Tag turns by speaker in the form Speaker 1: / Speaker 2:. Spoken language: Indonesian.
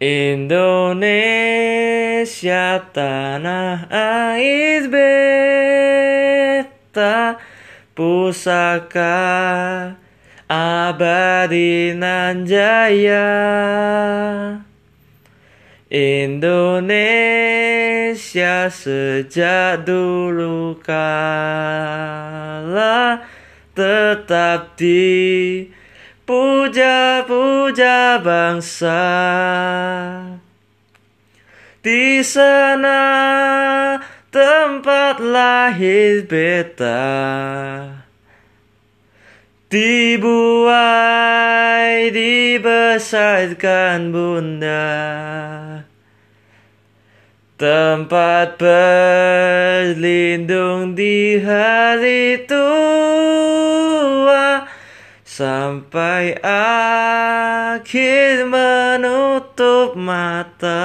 Speaker 1: Indonesia tanah air beta pusaka abadi nan jaya Indonesia sejak dulu kala tetap di puja-puja bangsa. Di sana tempat lahir beta. Dibuai dibesarkan bunda. Tempat berlindung di hari tua Sampai akhir menutup mata